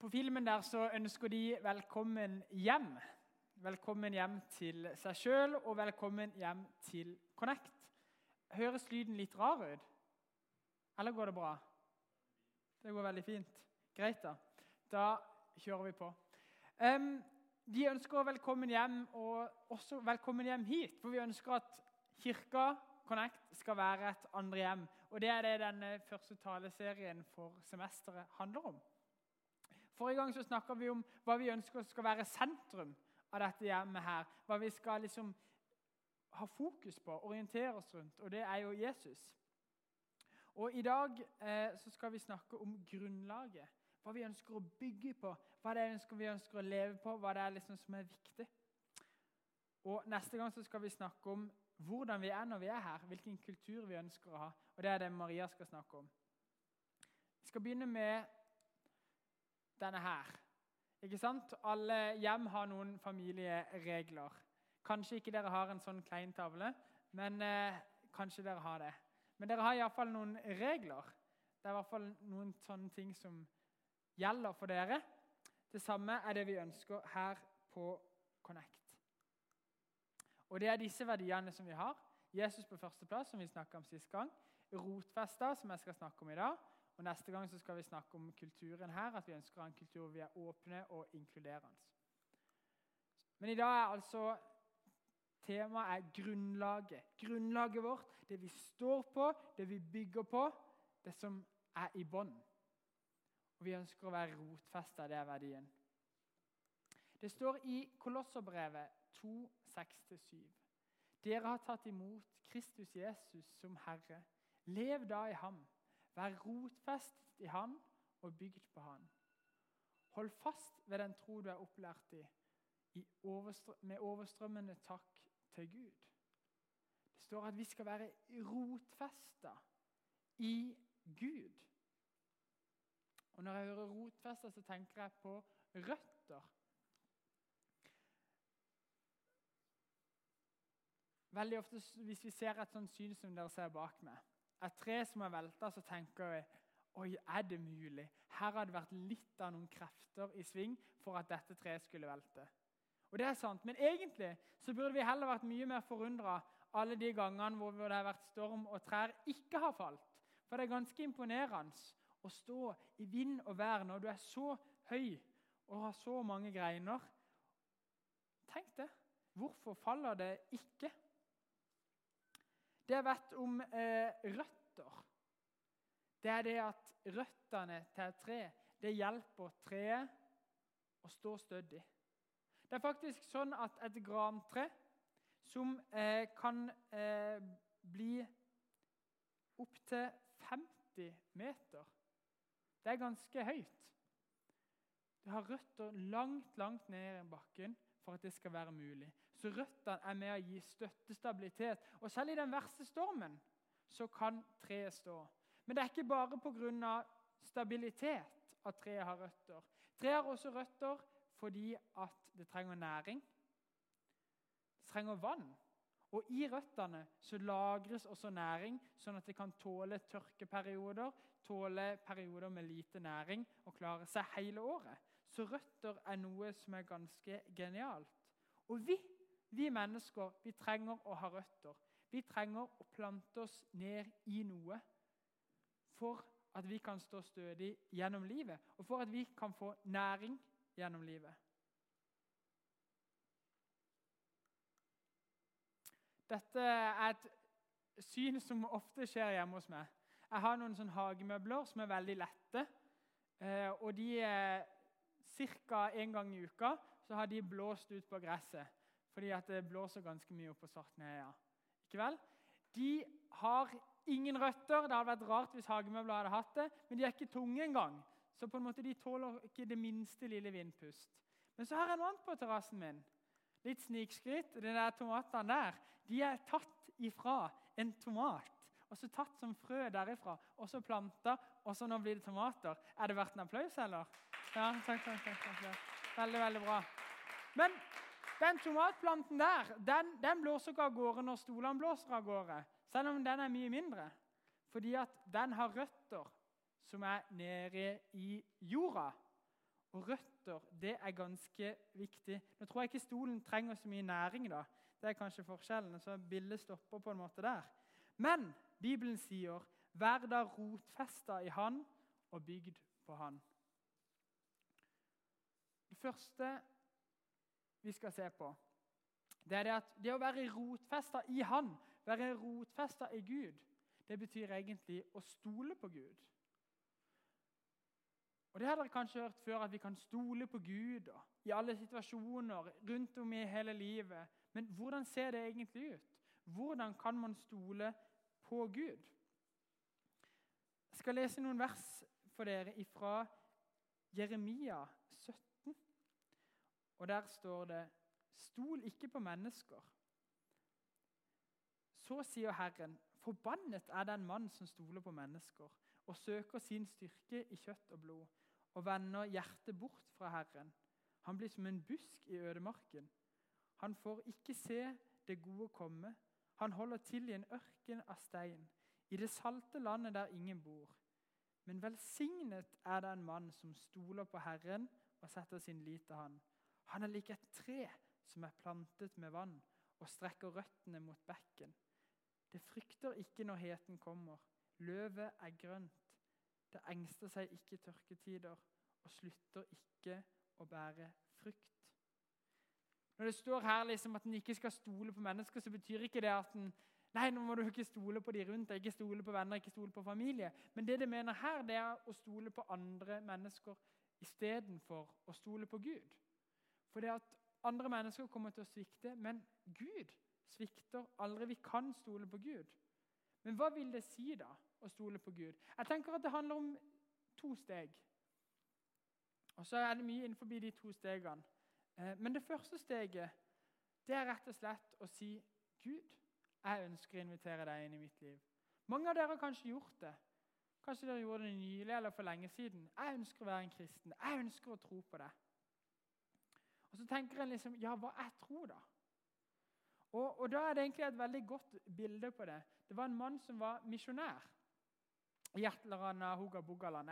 På filmen der så ønsker de velkommen hjem. Velkommen hjem til seg sjøl og velkommen hjem til Connect. Høres lyden litt rar ut? Eller går det bra? Det går veldig fint. Greit, da. Da kjører vi på. Um, de ønsker velkommen hjem, og også velkommen hjem hit. For vi ønsker at Kirka Connect skal være et andre hjem. Og Det er det denne første taleserien for semesteret handler om. Forrige gang så snakka vi om hva vi ønsker skal være sentrum av dette hjemmet. her. Hva vi skal liksom ha fokus på, orientere oss rundt. Og det er jo Jesus. Og I dag eh, så skal vi snakke om grunnlaget. Hva vi ønsker å bygge på, hva det er vi ønsker å leve på, hva det er liksom som er viktig. Og Neste gang så skal vi snakke om hvordan vi er når vi er her, hvilken kultur vi ønsker å ha. Og Det er det Maria skal snakke om. Vi skal begynne med denne her. Ikke sant? Alle hjem har noen familieregler. Kanskje ikke dere har en sånn klein tavle, men eh, kanskje dere har det. Men dere har iallfall noen regler. Det er i hvert fall noen sånne ting som gjelder for dere. Det samme er det vi ønsker her på Connect. Og Det er disse verdiene som vi har. Jesus på førsteplass, som vi snakka om sist gang. Rotfesta, som jeg skal snakke om i dag. Og Neste gang så skal vi snakke om kulturen her, at vi ønsker en kultur hvor vi er åpne og inkluderende. Men i dag er altså temaet er grunnlaget. Grunnlaget vårt, det vi står på, det vi bygger på, det som er i bånn. Og vi ønsker å være rotfesta, det er verdien. Det står i Kolosserbrevet 2,6-7. Dere har tatt imot Kristus Jesus som Herre. Lev da i ham Vær rotfestet i Han og bygd på Han. Hold fast ved den tro du er opplært i, i overstrø med overstrømmende takk til Gud. Det står at vi skal være rotfesta i Gud. Og Når jeg hører rotfesta, så tenker jeg på røtter. Veldig ofte Hvis vi ser et sånt syn som dere ser bak meg, et tre som er velta, så tenker jeg Oi, er det mulig? Her har det vært litt av noen krefter i sving for at dette treet skulle velte. Og det er sant, Men egentlig så burde vi heller vært mye mer forundra alle de gangene hvor det har vært storm og trær ikke har falt. For det er ganske imponerende å stå i vind og vær når du er så høy og har så mange greiner. Tenk det. Hvorfor faller det ikke? Det jeg vet om eh, røtter, det er det at røttene til et tre det hjelper treet å stå stødig. Det er faktisk sånn at et grantre som eh, kan eh, bli opptil 50 meter Det er ganske høyt. Det har røtter langt, langt ned i bakken for at det skal være mulig. Så røttene er med å gi støtte, stabilitet. Og selv i den verste stormen så kan treet stå. Men det er ikke bare pga. stabilitet at treet har røtter. Treet har også røtter fordi at det trenger næring. Det trenger vann. Og I røttene så lagres også næring, sånn at det kan tåle tørkeperioder, tåle perioder med lite næring og klare seg hele året. Så røtter er noe som er ganske genialt. Og vi vi mennesker vi trenger å ha røtter. Vi trenger å plante oss ned i noe for at vi kan stå stødig gjennom livet, og for at vi kan få næring gjennom livet. Dette er et syn som ofte skjer hjemme hos meg. Jeg har noen hagemøbler som er veldig lette. Eh, og de Ca. en gang i uka så har de blåst ut på gresset fordi at det blåser ganske mye opp på Svartneheia. Ikke vel? De har ingen røtter. Det hadde vært rart hvis hagemøbler hadde hatt det, men de er ikke tunge engang. Så på en måte de tåler ikke det minste lille vindpust. Men så har jeg noe annet på terrassen min. Litt snikskryt. De der tomatene der de er tatt ifra en tomat. Og så tatt som frø derifra, og så planta, og så nå blir det tomater. Er det verdt en applaus, eller? Ja, takk, takk, takk, takk. Veldig, veldig bra. Men den tomatplanten der den, den blåser ikke av gårde når stolene blåser av gårde, selv om den er mye mindre. Fordi at den har røtter som er nede i jorda. Og røtter det er ganske viktig. Nå tror jeg ikke stolen trenger så mye næring. da. Det er kanskje forskjellen. så Bildet stopper på en måte der. Men Bibelen sier 'vær da rotfesta i Han og bygd på Han'. Det første vi skal se på, det er det at det å være rotfesta i Han, være rotfesta i Gud, det betyr egentlig å stole på Gud. Og Det har dere kanskje hørt før, at vi kan stole på Gud og, i alle situasjoner rundt om i hele livet. Men hvordan ser det egentlig ut? Hvordan kan man stole på Gud? Jeg skal lese noen vers for dere fra Jeremia 17. Og Der står det Stol ikke på mennesker. Så sier Herren, forbannet er den mann som stoler på mennesker og søker sin styrke i kjøtt og blod og vender hjertet bort fra Herren. Han blir som en busk i ødemarken. Han får ikke se det gode komme. Han holder til i en ørken av stein, i det salte landet der ingen bor. Men velsignet er det en mann som stoler på Herren og setter sin lit til Han. Han er lik et tre som er plantet med vann og strekker røttene mot bekken. Det frykter ikke når heten kommer. Løvet er grønt. Det engster seg ikke tørketider og slutter ikke å bære frukt. Når det står her liksom at en ikke skal stole på mennesker, så betyr ikke det at en Nei, nå må du ikke stole på de rundt deg, ikke stole på venner, ikke stole på familie. Men det det mener her, det er å stole på andre mennesker istedenfor å stole på Gud. For det at andre mennesker kommer til å svikte, men Gud svikter aldri. Vi kan stole på Gud. Men hva vil det si da å stole på Gud? Jeg tenker at det handler om to steg. Og så er det mye innenfor de to stegene. Eh, men det første steget det er rett og slett å si Gud, jeg ønsker å invitere deg inn i mitt liv. Mange av dere har kanskje gjort det. Kanskje dere gjorde det nylig eller for lenge siden. Jeg ønsker å være en kristen. Jeg ønsker å tro på det. Og så tenker en liksom Ja, hva er tro, da? Og, og, da er det egentlig et veldig godt bilde på det. Det var en mann som var misjonær eller annet Hoga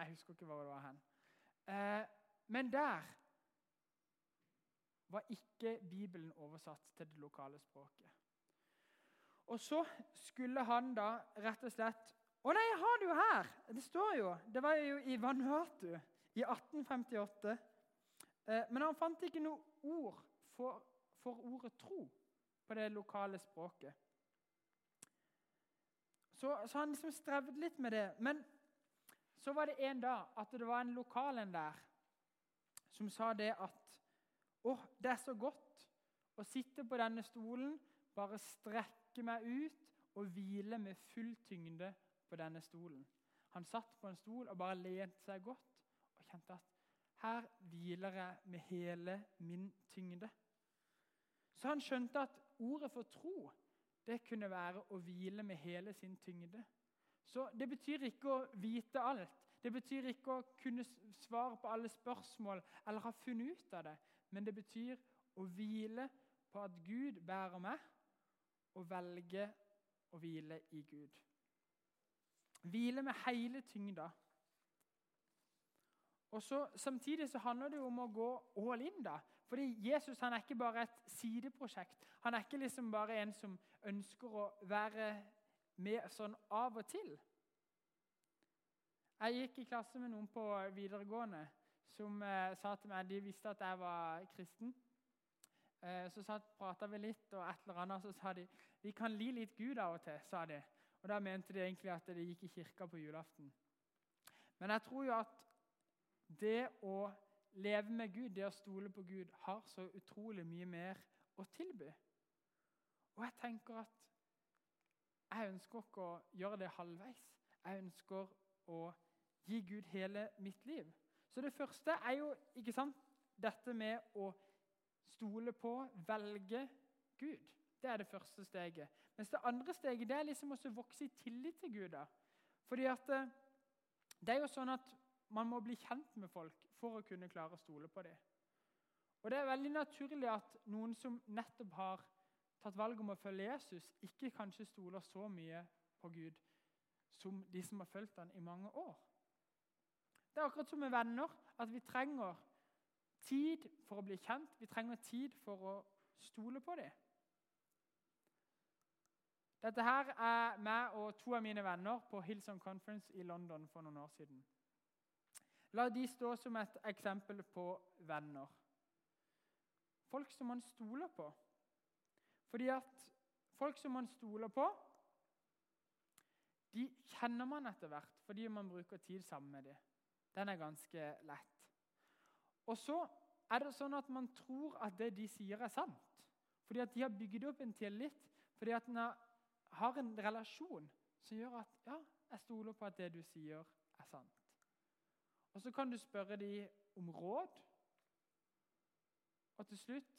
Jeg husker ikke hvor det var hen. Eh, men der var ikke Bibelen oversatt til det lokale språket. Og så skulle han da rett og slett Å nei, jeg har det jo her! Det står jo. Det var jo i Vanuatu i 1858. Eh, men han fant ikke noe ord for, for ordet tro på det lokale språket. Så, så han liksom strevde litt med det. Men så var det en dag at det var en lokal en der som sa det at å, det er så godt å sitte på denne stolen, bare strekke meg ut og hvile med full tyngde på denne stolen. Han satt på en stol og bare lente seg godt og kjente at her hviler jeg med hele min tyngde. Så han skjønte at ordet for tro det kunne være å hvile med hele sin tyngde. Så Det betyr ikke å vite alt. Det betyr ikke å kunne svare på alle spørsmål eller ha funnet ut av det. Men det betyr å hvile på at Gud bærer meg, og velge å hvile i Gud. Hvile med hele tyngda. Og så, Samtidig så handler det jo om å gå all in. da. Fordi Jesus han er ikke bare et sideprosjekt. Han er ikke liksom bare en som ønsker å være med sånn av og til. Jeg gikk i klasse med noen på videregående som eh, sa til meg De visste at jeg var kristen. Eh, så prata vi litt, og et eller annet, så sa de vi kan li litt Gud av og til. sa de. Og Da mente de egentlig at de gikk i kirka på julaften. Men jeg tror jo at det å leve med Gud, det å stole på Gud, har så utrolig mye mer å tilby. Og jeg tenker at jeg ønsker ikke å gjøre det halvveis. Jeg ønsker å gi Gud hele mitt liv. Så det første er jo ikke sant, dette med å stole på, velge Gud. Det er det første steget. Mens det andre steget det er liksom å vokse i tillit til Gud. da. Fordi at eh, det er jo sånn at man må bli kjent med folk for å kunne klare å stole på dem. Og Det er veldig naturlig at noen som nettopp har tatt valg om å følge Jesus, ikke kanskje stoler så mye på Gud som de som har fulgt ham i mange år. Det er akkurat som med venner, at vi trenger tid for å bli kjent. Vi trenger tid for å stole på dem. Dette her er meg og to av mine venner på Hillsong Conference i London for noen år siden. La de stå som et eksempel på venner. Folk som man stoler på. Fordi at folk som man stoler på, de kjenner man etter hvert fordi man bruker tid sammen med dem. Den er ganske lett. Og så er det sånn at man tror at det de sier, er sant. Fordi at de har bygd opp en tillit, fordi at en har en relasjon som gjør at ja, jeg stoler på at det du sier, er sant. Og så kan du spørre dem om råd. Og til slutt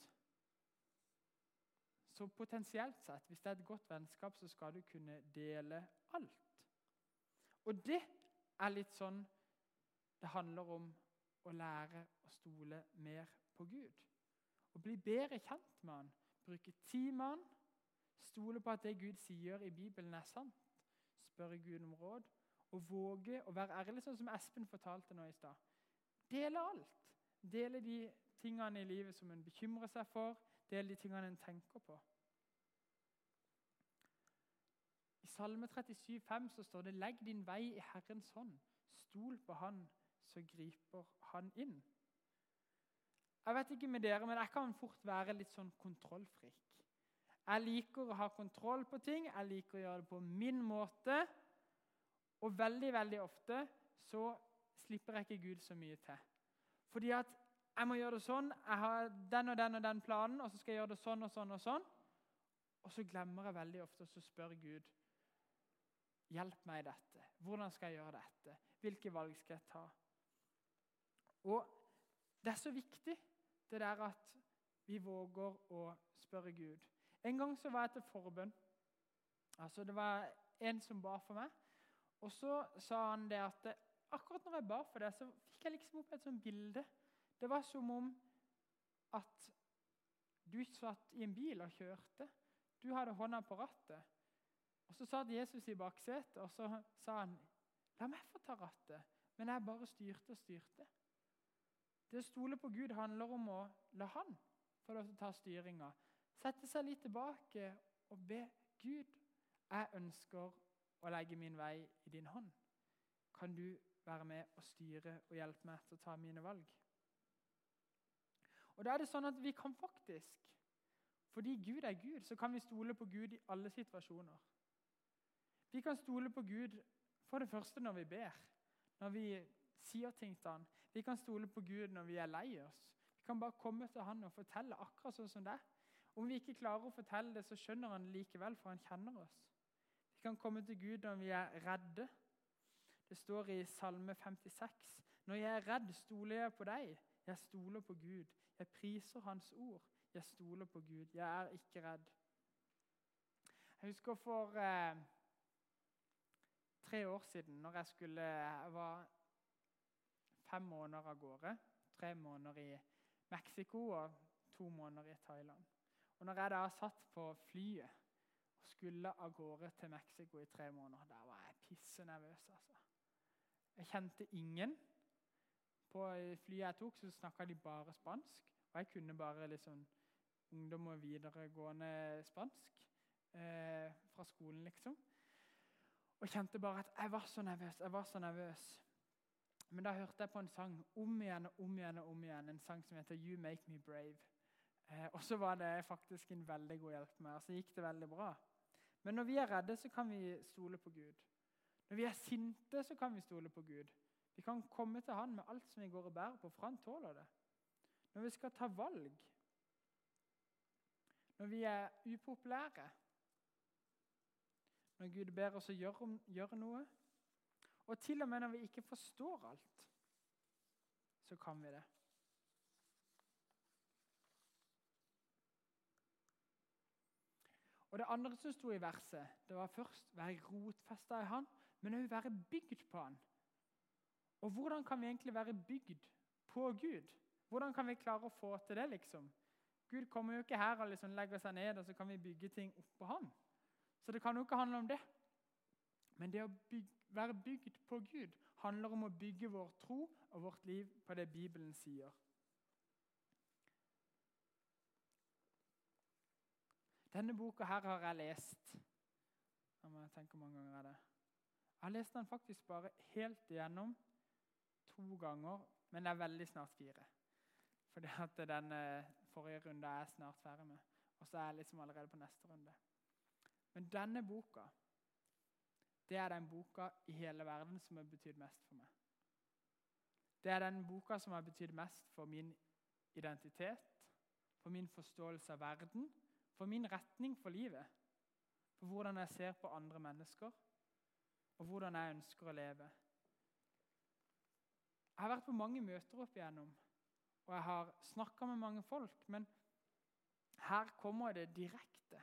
Så potensielt sett, hvis det er et godt vennskap, så skal du kunne dele alt. Og det er litt sånn det handler om å lære å stole mer på Gud. Å bli bedre kjent med han, bruke tid med han, stole på at det Gud sier i Bibelen, er sant. Spørre Gud om råd og våge å være ærlig, sånn som Espen fortalte nå i stad. Dele alt. Dele de tingene i livet som en bekymrer seg for, dele de tingene en tenker på. I Salme 37, 37,5 så står det 'Legg din vei i Herrens hånd. Stol på Han, så griper Han inn'. Jeg vet ikke med dere, men jeg kan fort være litt sånn kontrollfrik. Jeg liker å ha kontroll på ting, jeg liker å gjøre det på min måte. Og veldig veldig ofte så slipper jeg ikke Gud så mye til. Fordi at jeg må gjøre det sånn, jeg har den og den og den planen, og så skal jeg gjøre det sånn og sånn og sånn. Og så glemmer jeg veldig ofte å spørre Gud Hjelp meg i dette. Hvordan skal jeg gjøre dette? Hvilke valg skal jeg ta? Og det er så viktig det der at vi våger å spørre Gud. En gang så var jeg til forbønn. Altså Det var en som ba for meg. Og så sa han det at akkurat når jeg ba for det, så fikk jeg liksom opp et sånt bilde. Det var som om at du satt i en bil og kjørte. Du hadde hånda på rattet. Og Så satt Jesus i baksetet, og så sa han, 'La meg få ta rattet.' Men jeg bare styrte og styrte. Det å stole på Gud handler om å la Han få lov til å ta styringa. Sette seg litt tilbake og be Gud, jeg ønsker å legge min vei i din hånd. Kan du være med og styre og hjelpe meg til å ta mine valg? Og da er det sånn at vi kan faktisk, fordi Gud er Gud, så kan vi stole på Gud i alle situasjoner. Vi kan stole på Gud for det første når vi ber, når vi sier ting til han. Vi kan stole på Gud når vi er lei oss. Vi kan bare komme til han og fortelle akkurat sånn som det. Om vi ikke klarer å fortelle det, så skjønner han likevel, for han kjenner oss. Vi kan komme til Gud når vi er redde. Det står i Salme 56.: Når jeg er redd, stoler jeg på deg. Jeg stoler på Gud. Jeg priser Hans ord. Jeg stoler på Gud. Jeg er ikke redd. Jeg husker for eh, tre år siden, når jeg skulle Jeg var fem måneder av gårde. Tre måneder i Mexico og to måneder i Thailand. Og når jeg da satt på flyet og skulle av gårde til Mexico i tre måneder. Der var jeg pisse nervøs. Altså. Jeg kjente ingen. På flyet jeg tok, så snakka de bare spansk. Og jeg kunne bare liksom ungdom og videregående spansk eh, fra skolen, liksom. Og kjente bare at jeg var så nervøs. jeg var så nervøs. Men da hørte jeg på en sang om igjen og om igjen og om igjen, en sang som heter 'You Make Me Brave'. Eh, og så var det faktisk en veldig god hjelp med, og så gikk det veldig bra. Men når vi er redde, så kan vi stole på Gud. Når vi er sinte, så kan vi stole på Gud. Vi kan komme til Han med alt som vi går og bærer på, for Han tåler det. Når vi skal ta valg, når vi er upopulære, når Gud ber oss å gjøre, gjøre noe, og til og med når vi ikke forstår alt, så kan vi det. Og Det andre som sto i verset, det var først være rotfesta i Han, men òg være bygd på Han. Og hvordan kan vi egentlig være bygd på Gud? Hvordan kan vi klare å få til det? liksom? Gud kommer jo ikke her og liksom legger seg ned og så kan vi bygge ting oppå Han. Så det kan jo ikke handle om det. Men det å bygge, være bygd på Gud handler om å bygge vår tro og vårt liv på det Bibelen sier. Denne boka her har jeg lest Jeg må tenke hvor mange ganger er det. Jeg har lest den faktisk bare helt igjennom to ganger, men det er veldig snart fire. Fordi at den eh, forrige runde er jeg snart ferdig med. Og så er jeg liksom allerede på neste runde. Men denne boka det er den boka i hele verden som har betydd mest for meg. Det er den boka som har betydd mest for min identitet, for min forståelse av verden, for min retning for livet, for hvordan jeg ser på andre mennesker, og hvordan jeg ønsker å leve. Jeg har vært på mange møter opp igjennom, og jeg har snakka med mange folk, men her kommer det direkte.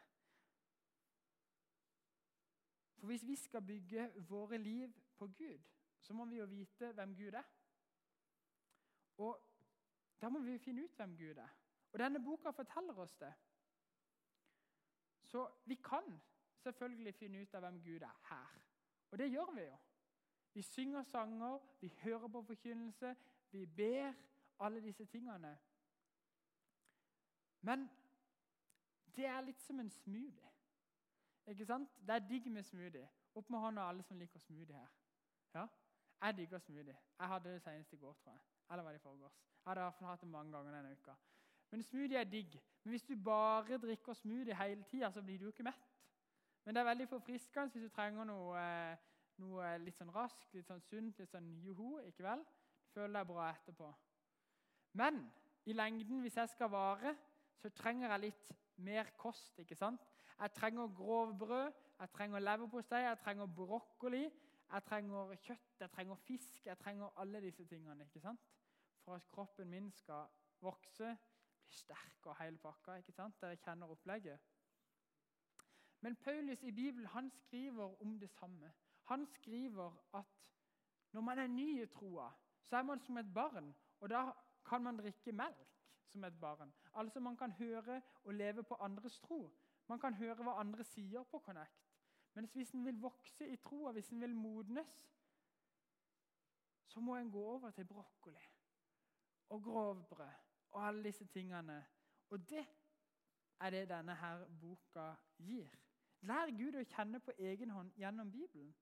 For hvis vi skal bygge våre liv på Gud, så må vi jo vite hvem Gud er. Og da må vi finne ut hvem Gud er. Og denne boka forteller oss det. Så vi kan selvfølgelig finne ut av hvem Gud er her. Og det gjør vi jo. Vi synger sanger, vi hører på forkynnelse, vi ber. Alle disse tingene. Men det er litt som en smoothie. Ikke sant? Det er digg med smoothie. Opp med hånda alle som liker smoothie her. Ja, Jeg digger smoothie. Jeg hadde det senest i går, tror jeg. Eller var det i forgårs? Jeg hadde i hvert fall hatt det mange ganger denne uka. Men smoothie er digg. Men hvis du bare drikker smoothie hele tida, så blir du jo ikke mett. Men det er veldig forfriskende hvis du trenger noe, eh, noe litt sånn raskt, litt sånn sunt, litt sånn joho. ikke vel? Føler deg bra etterpå. Men i lengden, hvis jeg skal vare, så trenger jeg litt mer kost. ikke sant? Jeg trenger grovbrød, jeg trenger leverpostei, jeg trenger brokkoli, jeg trenger kjøtt, jeg trenger fisk. Jeg trenger alle disse tingene ikke sant? for at kroppen min skal vokse, bli sterk og hele pakka. ikke sant? Dere kjenner opplegget. Men Paulus i Bibelen han skriver om det samme. Han skriver at når man er ny i troa, så er man som et barn. Og da kan man drikke melk som et barn. Altså Man kan høre og leve på andres tro. Man kan høre hva andre sier på Connect. Men hvis en vil vokse i troa, hvis en vil modnes, så må en gå over til brokkoli og grovbrød og alle disse tingene. Og det er det denne her boka gir. Lær Gud å kjenne på egen hånd gjennom Bibelen.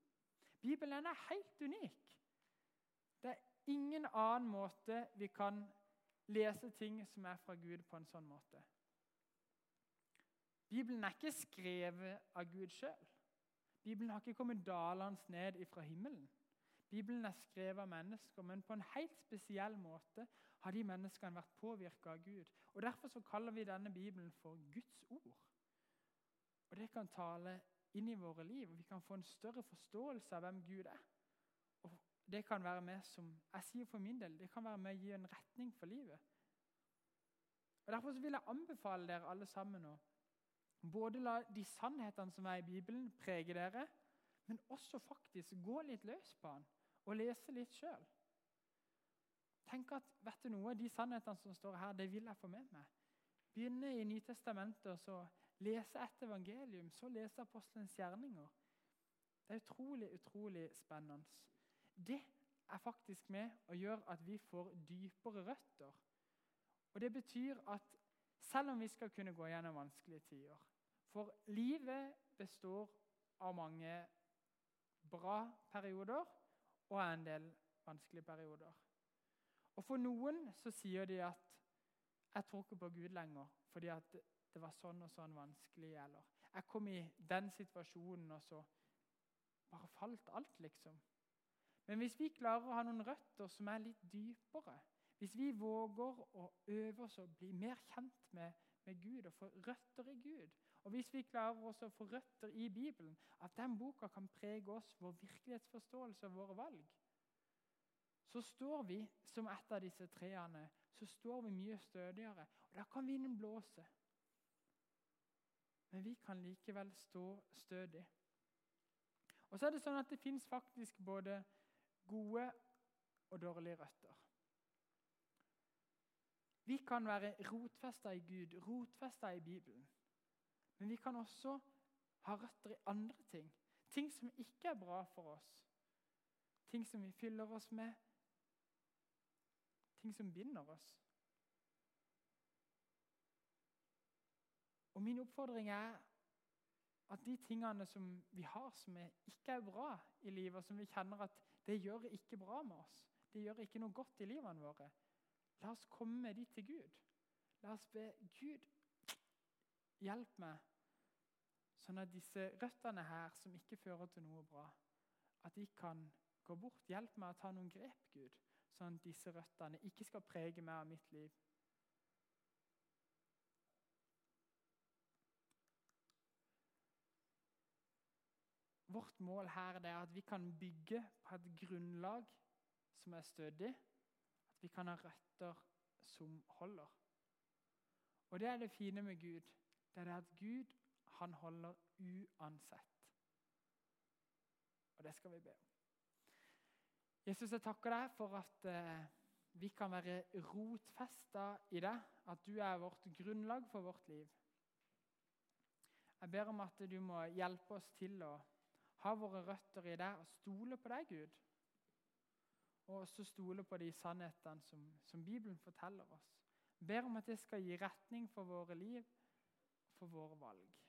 Bibelen er helt unik. Det er ingen annen måte vi kan lese ting som er fra Gud, på en sånn måte. Bibelen er ikke skrevet av Gud sjøl. Bibelen har ikke kommet dalende ned ifra himmelen. Bibelen er skrevet av mennesker, men på en helt spesiell måte har de menneskene vært påvirka av Gud. Og Derfor så kaller vi denne Bibelen for Guds ord. Og Det kan tale inn i våre liv, og vi kan få en større forståelse av hvem Gud er. Og Det kan være med som jeg sier for min del, det kan være med å gi en retning for livet. Og Derfor så vil jeg anbefale dere alle sammen å både la de sannhetene som er i Bibelen, prege dere, men også faktisk gå litt løs på den og lese litt sjøl. Tenk at vet du noe, De sannhetene som står her, det vil jeg få med meg. Begynne i Nytestamentet og så lese et evangelium, så lese apostelens gjerninger. Det er utrolig, utrolig spennende. Det er faktisk med å gjøre at vi får dypere røtter. Og Det betyr at selv om vi skal kunne gå gjennom vanskelige tider For livet består av mange bra perioder og en del vanskelige perioder. Og For noen så sier de at 'jeg tror ikke på Gud lenger' fordi at det var sånn og sånn vanskelig. Eller 'jeg kom i den situasjonen, og så bare falt alt', liksom. Men hvis vi klarer å ha noen røtter som er litt dypere, hvis vi våger å øve oss å bli mer kjent med, med Gud og få røtter i Gud, og hvis vi klarer også å få røtter i Bibelen, at den boka kan prege oss, vår virkelighetsforståelse og våre valg, så står vi som et av disse treene så står vi mye stødigere. og Da kan vinden blåse. Men vi kan likevel stå stødig. Og så er det sånn at det fins faktisk både gode og dårlige røtter. Vi kan være rotfesta i Gud, rotfesta i Bibelen. Men vi kan også ha røtter i andre ting. Ting som ikke er bra for oss. Ting som vi fyller oss med, ting som binder oss. Og min oppfordring er at de tingene som vi har som ikke er bra i livet, og som vi kjenner at det gjør ikke bra med oss, det gjør ikke noe godt i livene våre, la oss komme med de til Gud. La oss be Gud, hjelp meg, sånn at disse røttene her, som ikke fører til noe bra, at de kan gå bort. Hjelp meg å ta noen grep, Gud, sånn at disse røttene ikke skal prege meg og mitt liv. Vårt mål her er at vi kan bygge på et grunnlag som er stødig. At vi kan ha røtter som holder. Og Det er det fine med Gud. Det er det at Gud han holder uansett. Og det skal vi be om. Jesus, jeg takker deg for at eh, vi kan være rotfesta i deg. At du er vårt grunnlag for vårt liv. Jeg ber om at du må hjelpe oss til å ha våre røtter i deg og stole på deg, Gud. Og også stole på de sannhetene som, som Bibelen forteller oss. Jeg ber om at det skal gi retning for våre liv, for våre valg.